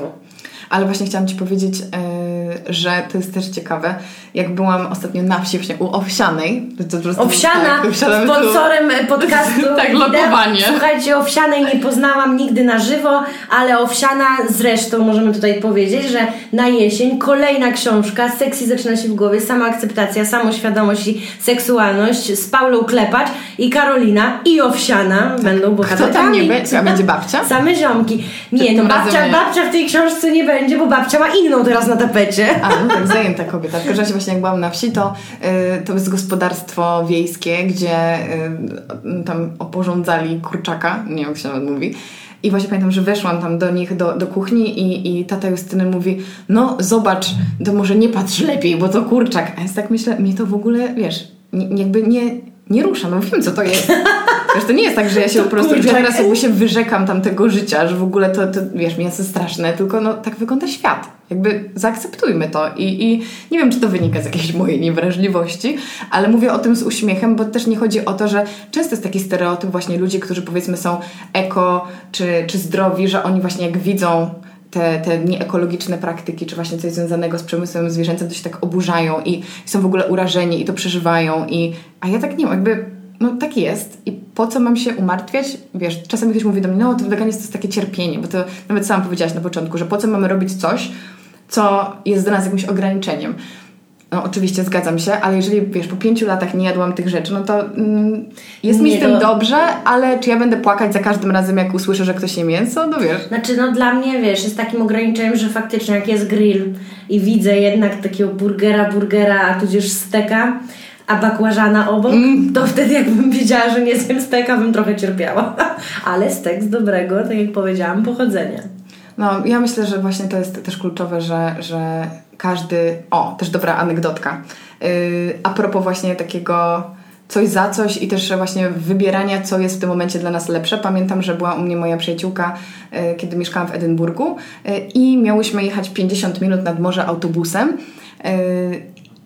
Speaker 3: Ale właśnie chciałam Ci powiedzieć, yy, że to jest też ciekawe. Jak byłam ostatnio na wsi, u Owsianej. To, po prostu-
Speaker 2: Owsiana,
Speaker 3: tak, by tu-
Speaker 2: sponsorem podcastu. [LAUGHS]
Speaker 3: Tak, lokowanie.
Speaker 2: Słuchajcie, Owsianej nie poznałam nigdy na żywo, ale Owsiana zresztą możemy tutaj powiedzieć, że na jesień kolejna książka, Seksy zaczyna się w głowie, sama akceptacja, samoświadomość i seksualność z Paulą Klepacz i Karolina i Owsiana będą
Speaker 3: Kto tam
Speaker 2: bohaterami.
Speaker 3: nie będzie? A będzie babcia?
Speaker 2: Same ziomki. Nie, no babcia, babcia w tej książce nie będzie, bo babcia ma inną teraz na tapecie.
Speaker 3: A, no tak, zajęta kobieta. W każdym razie właśnie jak byłam na wsi, to, y, to jest gospodarstwo wiejskie, gdzie y, tam oporządzali kurczaka, nie wiem jak się nawet mówi. I właśnie pamiętam, że weszłam tam do nich, do, do kuchni i, i tata Justyny mówi, no zobacz, to może nie patrz lepiej, bo to kurczak. A ja tak myślę, mnie to w ogóle, wiesz, nie, jakby nie, nie rusza, no wiem co to jest. Wiesz, to nie jest tak, że ja się po prostu, że teraz jakby się wyrzekam tam tego życia, że w ogóle to, to wiesz, mięso straszne, tylko no tak wygląda świat. Jakby zaakceptujmy to I, i nie wiem, czy to wynika z jakiejś mojej niewrażliwości, ale mówię o tym z uśmiechem, bo też nie chodzi o to, że często jest taki stereotyp właśnie ludzi, którzy powiedzmy są eko czy, czy zdrowi, że oni właśnie jak widzą te, te nieekologiczne praktyki, czy właśnie coś związanego z przemysłem zwierzęcym, to się tak oburzają i są w ogóle urażeni i to przeżywają. I, a ja tak nie mam, jakby no tak jest i po co mam się umartwiać? Wiesz, czasami ktoś mówi do mnie, no to weganizm to jest takie cierpienie, bo to nawet sama powiedziałaś na początku, że po co mamy robić coś, co jest dla nas jakimś ograniczeniem. No oczywiście zgadzam się, ale jeżeli wiesz, po pięciu latach nie jadłam tych rzeczy, no to mm, jest mi
Speaker 2: Nie,
Speaker 3: z tym
Speaker 2: to-
Speaker 3: dobrze, ale czy ja będę płakać za każdym razem, jak usłyszę, że ktoś je mięso? No wiesz.
Speaker 2: Znaczy, no dla mnie, wiesz, jest takim ograniczeniem, że faktycznie jak jest grill i widzę jednak takiego burgera, burgera, a tudzież steka, a bakłażana obok,
Speaker 3: Mm.
Speaker 2: to wtedy jakbym wiedziała, że nie zjem steka, bym trochę cierpiała. [LAUGHS] Ale stek z dobrego, tak jak powiedziałam, pochodzenia.
Speaker 3: No, ja myślę, że właśnie to jest też kluczowe, że, że każdy. O, też dobra anegdotka. Yy, a propos właśnie takiego coś za coś i też właśnie wybierania, co jest w tym momencie dla nas lepsze. Pamiętam, że była u mnie moja przyjaciółka, yy, kiedy mieszkałam w Edynburgu yy, i miałyśmy jechać 50 minut nad morze autobusem.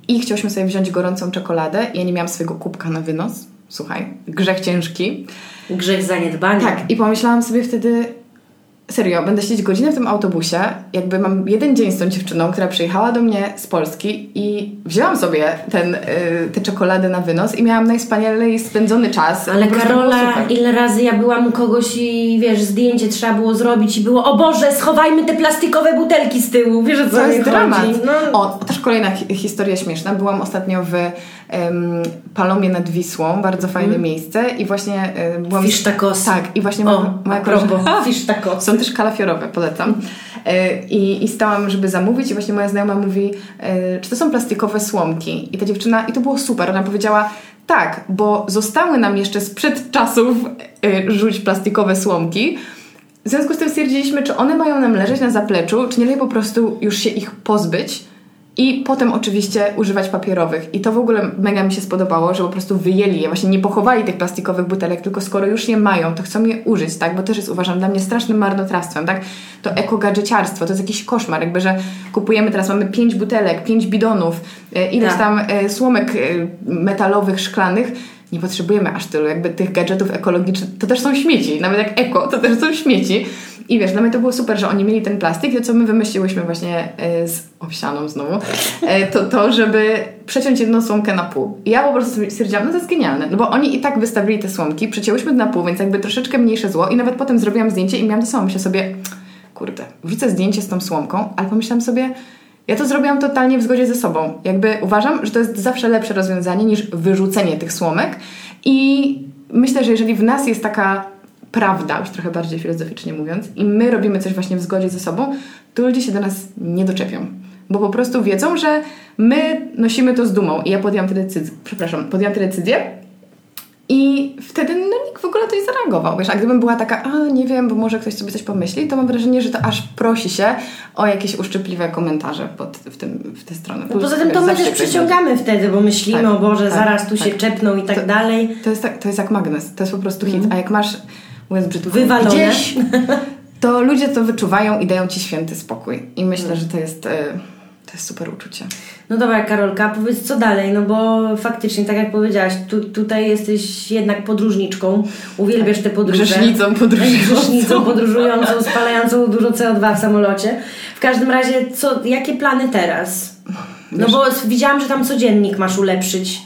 Speaker 3: I chciałyśmy sobie wziąć gorącą czekoladę. Ja nie miałam swojego kubka na wynos. Słuchaj, grzech ciężki.
Speaker 2: Grzech zaniedbania.
Speaker 3: Tak, i pomyślałam sobie wtedy, serio, będę siedzieć godzinę w tym autobusie, jakby mam jeden dzień z tą dziewczyną, która przyjechała do mnie z Polski i wzięłam sobie ten, y, tę czekoladę na wynos i miałam najwspanialej spędzony czas.
Speaker 2: Ale Karola, ile razy ja byłam u kogoś i wiesz, zdjęcie trzeba było zrobić i było, o Boże, schowajmy te plastikowe butelki z tyłu, wiesz co
Speaker 3: To jest
Speaker 2: chodzi?
Speaker 3: dramat.
Speaker 2: No,
Speaker 3: O, też kolejna hi- historia śmieszna. Byłam ostatnio w Palomie nad Wisłą, bardzo fajne miejsce i właśnie byłam...
Speaker 2: Tacos.
Speaker 3: Tak, i właśnie
Speaker 2: o,
Speaker 3: moja, koleżanka-
Speaker 2: fisz tacos.
Speaker 3: Są też kalafiorowe, polecam. E, I, I stałam, żeby zamówić i właśnie moja znajoma mówi, e, czy to są plastikowe słomki? I ta dziewczyna, i to było super, ona powiedziała, tak, bo zostały nam jeszcze sprzed czasów e, rzuć plastikowe słomki. W związku z tym stwierdziliśmy, czy one mają nam leżeć na zapleczu, czy nie lepiej po prostu już się ich pozbyć i potem oczywiście używać papierowych. I to w ogóle mega mi się spodobało, że po prostu wyjęli je, właśnie nie pochowali tych plastikowych butelek, tylko skoro już je mają, to chcą je użyć, tak? Bo też jest uważam dla mnie strasznym marnotrawstwem, tak? To ekogadżeciarstwo, to jest jakiś koszmar, jakby, że kupujemy teraz, mamy pięć butelek, pięć bidonów, e, ileś
Speaker 2: Tak.
Speaker 3: tam e, słomek e, metalowych, szklanych, nie potrzebujemy aż tylu, jakby tych gadżetów ekologicznych, to też są śmieci, nawet jak eko, to też są śmieci. I wiesz, dla mnie to było super, że oni mieli ten plastik, to co my wymyśliłyśmy właśnie e, z owsianą znowu, e, to to, żeby przeciąć jedną słomkę na pół. I ja po prostu stwierdziłam, no to jest genialne, no bo oni i tak wystawili te słomki, przecięłyśmy na pół, więc jakby troszeczkę mniejsze zło i nawet potem zrobiłam zdjęcie i miałam to samo, myślę sobie, kurde, wrzucę zdjęcie z tą słomką, ale pomyślałam sobie, ja to zrobiłam totalnie w zgodzie ze sobą. Jakby uważam, że to jest zawsze lepsze rozwiązanie niż wyrzucenie tych słomek. I myślę, że jeżeli w nas jest taka prawda, już trochę bardziej filozoficznie mówiąc, i my robimy coś właśnie w zgodzie ze sobą, to ludzie się do nas nie doczepią. Bo po prostu wiedzą, że my nosimy to z dumą. I ja podjęłam tę decyzję, przepraszam, podjęłam tę decyzję i wtedy no, nikt w ogóle to nie zareagował. Wiesz, a gdybym była taka, a nie wiem, bo może ktoś sobie coś pomyśli, to mam wrażenie, że to aż prosi się o jakieś uszczypliwe komentarze pod, w, tym, w tę stronę.
Speaker 2: No poza tym to my też przyciągamy wtedy, bo myślimy,
Speaker 3: Tak,
Speaker 2: o Boże,
Speaker 3: tak,
Speaker 2: zaraz tu się
Speaker 3: tak.
Speaker 2: czepną i tak
Speaker 3: To-
Speaker 2: dalej.
Speaker 3: To jest, tak, to jest jak magnes, to jest po prostu hit. A jak masz, mówiąc brzydko,
Speaker 2: Wywalone.
Speaker 3: gdzieś, [LAUGHS] to ludzie to wyczuwają i dają ci święty spokój. I myślę, że to jest, e, to jest super uczucie.
Speaker 2: No dobra, Karolka, powiedz co dalej, no bo faktycznie, tak jak powiedziałaś, tu, tutaj jesteś jednak podróżniczką, uwielbiasz te podróże.
Speaker 3: Grzesznicą podróżującą.
Speaker 2: Grzesznicą [LAUGHS] podróżującą, spalającą dużo CO2 w samolocie. W każdym razie, co, jakie plany teraz? No bo widziałam, że tam codziennik masz ulepszyć.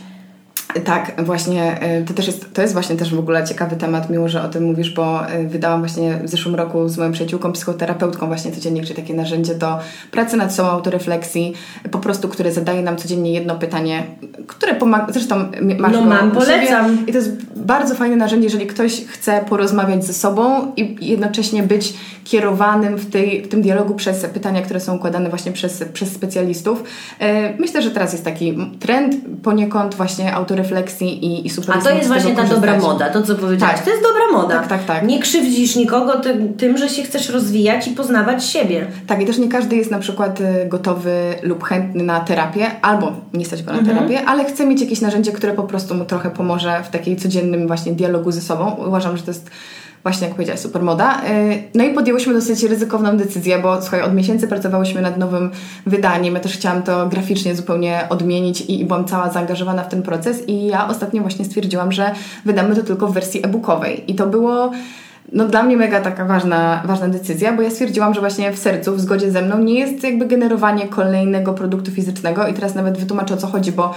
Speaker 3: Tak, właśnie, y, to też jest, to jest właśnie też w ogóle ciekawy temat, miło, że o tym mówisz, bo y, wydałam właśnie w zeszłym roku z moją przyjaciółką, psychoterapeutką właśnie codziennik, czyli takie narzędzie do pracy nad sobą, autorefleksji, po prostu, które zadaje nam codziennie jedno pytanie, które pomaga, zresztą masz
Speaker 2: No mam, polecam.
Speaker 3: I to jest bardzo fajne narzędzie, jeżeli ktoś chce porozmawiać ze sobą i jednocześnie być kierowanym w, tej, w tym dialogu przez pytania, które są układane właśnie przez, przez specjalistów. E, Myślę, że teraz jest taki trend poniekąd właśnie autorefleksji i, i super
Speaker 2: A to jest właśnie ta dobra moda, to co powiedziałaś.
Speaker 3: Tak.
Speaker 2: To jest dobra moda.
Speaker 3: Tak, tak, tak.
Speaker 2: Nie krzywdzisz nikogo tym, tym, że się chcesz rozwijać i poznawać siebie.
Speaker 3: Tak, i też nie każdy jest na przykład y, gotowy lub chętny na terapię, albo nie stać go na
Speaker 2: Mhm.
Speaker 3: terapię, ale chce mieć jakieś narzędzie, które po prostu mu trochę pomoże w takiej codziennym właśnie dialogu ze sobą. Uważam, że to jest właśnie, jak powiedziałaś, super moda. Y, No i podjęłyśmy dosyć ryzykowną decyzję, bo słuchaj, od miesięcy pracowałyśmy nad nowym wydaniem. Ja też chciałam to graficznie zupełnie odmienić i, i byłam cała zaangażowana w ten proces i ja ostatnio właśnie stwierdziłam, że wydamy to tylko w wersji e-bookowej. I to było no dla mnie mega taka ważna, ważna decyzja, bo ja stwierdziłam, że właśnie w sercu, w zgodzie ze mną nie jest jakby generowanie kolejnego produktu fizycznego i teraz nawet wytłumaczę o co chodzi, bo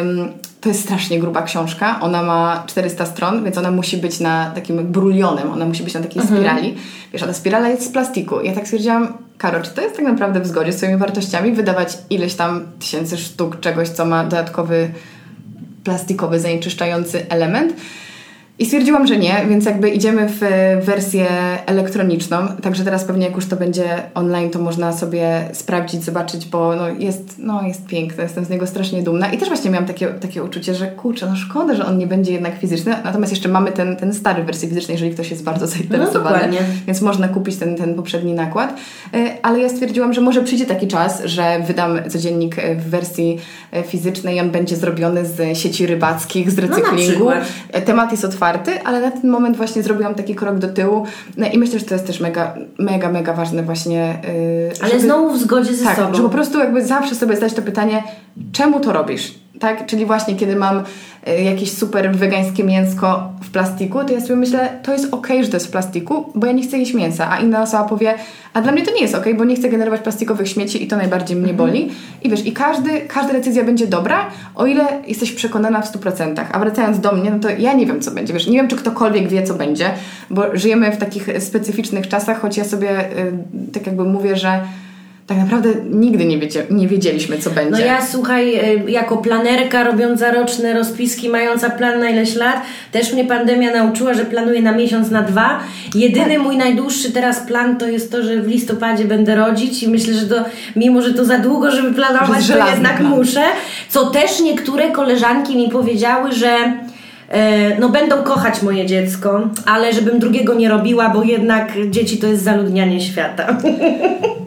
Speaker 3: ym, to jest strasznie gruba książka, ona ma 400 stron, więc ona musi być na takim brulionem, ona musi być na takiej spirali. Wiesz, a ta spirala jest z plastiku. Ja tak stwierdziłam, Karo, czy to jest tak naprawdę w zgodzie z swoimi wartościami wydawać ileś tam tysięcy sztuk czegoś, co ma dodatkowy plastikowy, zanieczyszczający element? I stwierdziłam, że nie, więc jakby idziemy w wersję elektroniczną, także teraz pewnie jak już to będzie online, to można sobie sprawdzić, zobaczyć, bo no jest, no jest piękne, jestem z niego strasznie dumna. I też właśnie miałam takie, takie uczucie, że kurczę, no szkoda, że on nie będzie jednak fizyczny, natomiast jeszcze mamy ten, ten stary w wersji fizycznej, jeżeli ktoś jest bardzo zainteresowany,
Speaker 2: dokładnie.
Speaker 3: więc można kupić ten, ten poprzedni nakład, E, ale ja stwierdziłam, że może przyjdzie taki czas, że wydam codziennik w wersji fizycznej. On będzie zrobiony z sieci rybackich, z
Speaker 2: na
Speaker 3: recyklingu. E, Temat jest otwarty, ale na ten moment właśnie zrobiłam taki krok do tyłu no i myślę, że to jest też mega, mega, mega ważne właśnie. Yy,
Speaker 2: Ale
Speaker 3: żeby-
Speaker 2: znowu w zgodzie ze
Speaker 3: tak,
Speaker 2: sobą.
Speaker 3: że po prostu jakby zawsze sobie zadać to pytanie, czemu to robisz? Tak? Czyli właśnie kiedy mam y, jakieś super wegańskie mięsko w plastiku, to ja sobie myślę, to jest okej, że to jest w plastiku, bo ja nie chcę jeść mięsa, a inna osoba powie, a dla mnie to nie jest okej, bo nie chcę generować plastikowych śmieci i to najbardziej mnie boli. I wiesz, i każdy, każda decyzja będzie dobra, o ile jesteś przekonana w 100%. A wracając do mnie, no to ja nie wiem, co będzie. Wiesz, nie wiem, czy ktokolwiek wie, co będzie, bo żyjemy w takich specyficznych czasach, choć ja sobie y, tak jakby mówię, że tak naprawdę nigdy nie, nie wiedzieliśmy, co będzie.
Speaker 2: No ja słuchaj, y, jako planerka robiąca roczne rozpiski, mająca plan na ileś lat, też mnie pandemia nauczyła, że planuję na miesiąc, na dwa. Jedyny
Speaker 3: Tak.
Speaker 2: mój najdłuższy teraz plan to jest to, że w listopadzie będę rodzić i myślę, że to, mimo że to za długo, żeby
Speaker 3: Że
Speaker 2: planować, to jednak
Speaker 3: plan.
Speaker 2: muszę. Co też niektóre koleżanki mi powiedziały, że no będą kochać moje dziecko, ale żebym drugiego nie robiła, bo jednak dzieci to jest zaludnianie świata.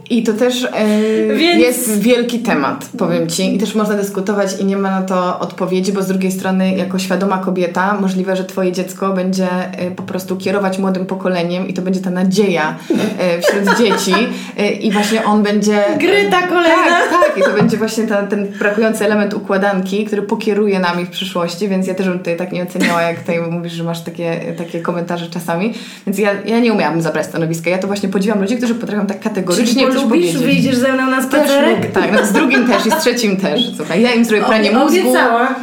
Speaker 3: I to też e,
Speaker 2: Więc-
Speaker 3: jest wielki temat, powiem Ci. I też można dyskutować i nie ma na to odpowiedzi, bo z drugiej strony, jako świadoma kobieta, możliwe, że Twoje dziecko będzie e, po prostu kierować młodym pokoleniem i to będzie ta nadzieja e, wśród [LAUGHS] dzieci. E, I właśnie on będzie...
Speaker 2: Gryta kolejna.
Speaker 3: Tak, tak. I to będzie właśnie ten, ten brakujący element układanki, który pokieruje nami w przyszłości, więc ja też bym tutaj tak nie oceniała, jak tutaj mówisz, że masz takie, takie komentarze czasami. Więc ja, ja nie umiałabym zabrać stanowiska. Ja to właśnie podziwiam ludzi, którzy potrafią tak kategorycznie
Speaker 2: Czyli
Speaker 3: powiedzieć.
Speaker 2: wyjdziesz ze mną na
Speaker 3: Też
Speaker 2: spacerek?
Speaker 3: lubię, tak, no z drugim też i z trzecim też. Słuchaj, ja im zrobię pranie mózgu.
Speaker 2: obiecała.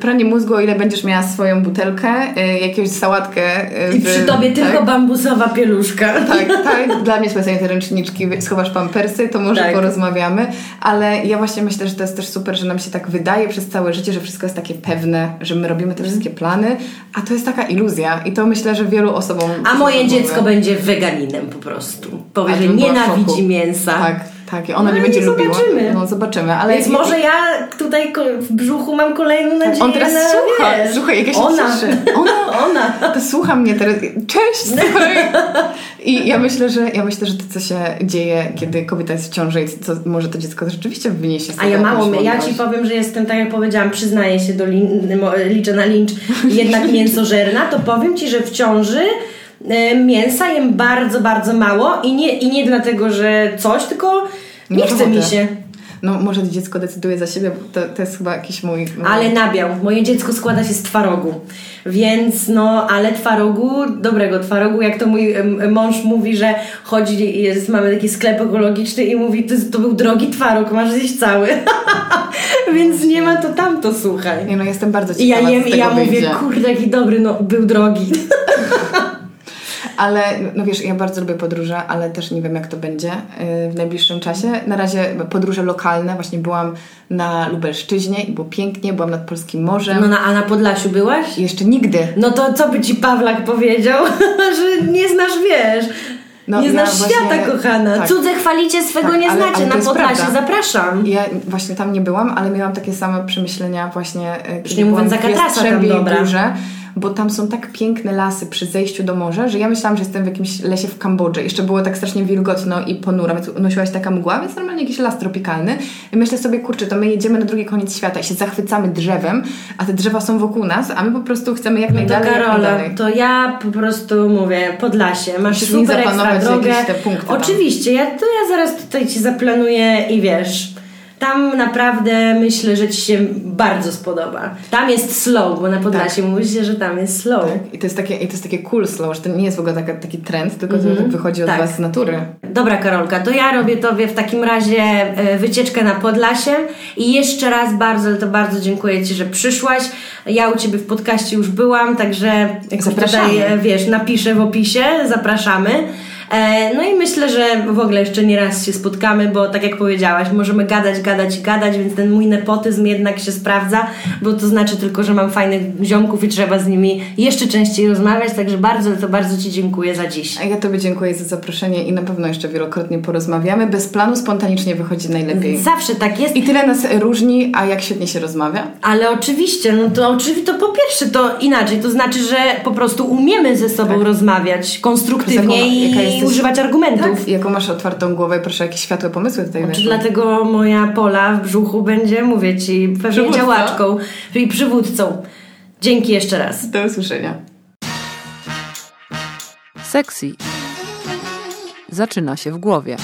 Speaker 3: Pranie mózgu, o ile będziesz miała swoją butelkę, y, jakąś sałatkę. y,
Speaker 2: I przy tobie tylko
Speaker 3: tak,
Speaker 2: bambusowa pieluszka.
Speaker 3: tak, [LAUGHS] tak. Dla mnie specjalnie te ręczniczki, schowasz pampersy, to może
Speaker 2: Tak.
Speaker 3: porozmawiamy. Ale ja właśnie myślę, że to jest też super, że nam się tak wydaje przez całe życie, że wszystko jest takie pewne, że my robimy te wszystkie plany, a to jest taka iluzja. I to myślę, że wielu osobom...
Speaker 2: A moje dziecko będzie weganinem po prostu. Powie, że nienawidzi mięsa.
Speaker 3: Tak, tak. I ona
Speaker 2: No
Speaker 3: nie będzie lubiła.
Speaker 2: zobaczymy.
Speaker 3: No zobaczymy, ale...
Speaker 2: Więc może ja tutaj w brzuchu mam kolejną nadzieję
Speaker 3: On teraz
Speaker 2: na,
Speaker 3: słucha.
Speaker 2: wiesz,
Speaker 3: Słuchaj, jak ja się
Speaker 2: ona.
Speaker 3: cieszę. [LAUGHS] Ona.
Speaker 2: Ona.
Speaker 3: To słucha mnie teraz. Cześć. [LAUGHS] I ja myślę, że ja myślę, że to, co się dzieje, kiedy kobieta jest w ciąży i co może to dziecko rzeczywiście wyniesie z
Speaker 2: A ja mało, ja ci powiem, że jestem, tak jak powiedziałam, przyznaję się do lin, liczę na lincz, jednak [LAUGHS] mięsożerna, to powiem ci, że w ciąży mięsa jem bardzo, bardzo mało i nie, i nie dlatego, że coś, tylko nie,
Speaker 3: Nie
Speaker 2: chce mi się.
Speaker 3: No może dziecko decyduje za siebie, bo to, to jest chyba jakiś mój...
Speaker 2: Ale nabiał. Moje dziecko składa się z twarogu. Więc no, ale twarogu, dobrego twarogu, jak to mój mąż mówi, że chodzi, jest, mamy taki sklep ekologiczny i mówi, to, to był drogi twaróg, masz zjeść cały. [LAUGHS] Więc nie ma to tamto, słuchaj.
Speaker 3: Nie no, jestem bardzo
Speaker 2: I ja
Speaker 3: ciekawa,
Speaker 2: jem i ja mówię, kurde, jaki dobry, no był drogi. [LAUGHS]
Speaker 3: Ale no wiesz, ja bardzo lubię podróże, ale też nie wiem jak to będzie yy, w najbliższym czasie. Na razie podróże lokalne, właśnie byłam na Lubelszczyźnie i było pięknie, byłam nad Polskim Morzem.
Speaker 2: No na, a na Podlasiu byłaś?
Speaker 3: I jeszcze nigdy.
Speaker 2: No to co by ci Pawlak powiedział, [LAUGHS] że nie znasz, wiesz,
Speaker 3: No,
Speaker 2: nie
Speaker 3: ja
Speaker 2: znasz
Speaker 3: właśnie-
Speaker 2: świata, kochana.
Speaker 3: tak.
Speaker 2: Cudze chwalicie, swego
Speaker 3: Tak,
Speaker 2: nie
Speaker 3: ale-
Speaker 2: znacie.
Speaker 3: ale
Speaker 2: na Podlasie zapraszam.
Speaker 3: Ja właśnie tam nie byłam, ale miałam takie same przemyślenia właśnie e, kiedy
Speaker 2: nie mówiąc
Speaker 3: byłam w
Speaker 2: Zakatrasa tam,
Speaker 3: Jastrzębiej
Speaker 2: dobra.
Speaker 3: Bo tam są tak piękne lasy przy zejściu do morza, że ja myślałam, że jestem w jakimś lesie w Kambodży. Jeszcze było tak strasznie wilgotno i ponuro, więc unosiła się taka mgła, więc normalnie jakiś las tropikalny. I myślę sobie, kurczę, to my jedziemy na drugi koniec świata i się zachwycamy drzewem, a te drzewa są wokół nas, a my po prostu chcemy jak
Speaker 2: No to
Speaker 3: najdalej,
Speaker 2: Karola,
Speaker 3: najdalej.
Speaker 2: to ja po prostu mówię, Podlasie, masz
Speaker 3: Musisz
Speaker 2: super ekstra drogę.
Speaker 3: jakieś te punkty tam.
Speaker 2: Oczywiście, ja, to ja zaraz tutaj Ci zaplanuję i wiesz, tam naprawdę myślę, że Ci się bardzo spodoba. Tam jest slow, bo na Podlasie mówi się, że tam jest slow.
Speaker 3: Tak. I to jest takie, i to jest takie cool slow, że to nie jest w ogóle taka, taki trend, tylko to
Speaker 2: Mhm.
Speaker 3: wychodzi od
Speaker 2: Tak.
Speaker 3: was z natury.
Speaker 2: Dobra Karolka, to ja robię Tobie w takim razie e, wycieczkę na Podlasie i jeszcze raz bardzo, to bardzo dziękuję Ci, że przyszłaś. Ja u Ciebie w podcaście już byłam, także jak
Speaker 3: Zapraszamy.
Speaker 2: tutaj, e, wiesz, napiszę w opisie, zapraszamy. E, No i myślę, że w ogóle jeszcze nie raz się spotkamy, bo tak jak powiedziałaś, możemy gadać, gadać i gadać, więc ten mój nepotyzm jednak się sprawdza, bo to znaczy tylko, że mam fajnych ziomków i trzeba z nimi jeszcze częściej rozmawiać, także bardzo, to bardzo Ci dziękuję za dziś.
Speaker 3: A ja Tobie dziękuję za zaproszenie i na pewno jeszcze wielokrotnie porozmawiamy. Bez planu spontanicznie wychodzi najlepiej.
Speaker 2: Zawsze tak jest.
Speaker 3: I tyle nas różni, a jak świetnie się rozmawia.
Speaker 2: Ale oczywiście, no to oczywiście, to po pierwsze to inaczej, to znaczy, że po prostu umiemy ze sobą rozmawiać konstruktywnie
Speaker 3: Jaką-
Speaker 2: i
Speaker 3: jesteś-
Speaker 2: używać argumentów.
Speaker 3: Tak, jaką masz otwartą głowę, proszę, jakieś światłe pomysły tutaj
Speaker 2: Czy
Speaker 3: weszły.
Speaker 2: dlatego moja pola w brzuchu będzie, mówię ci, pewnie
Speaker 3: Przywódca.
Speaker 2: działaczką, czyli przywódcą. Dzięki jeszcze raz.
Speaker 3: Do usłyszenia.
Speaker 1: Sexy zaczyna się w głowie.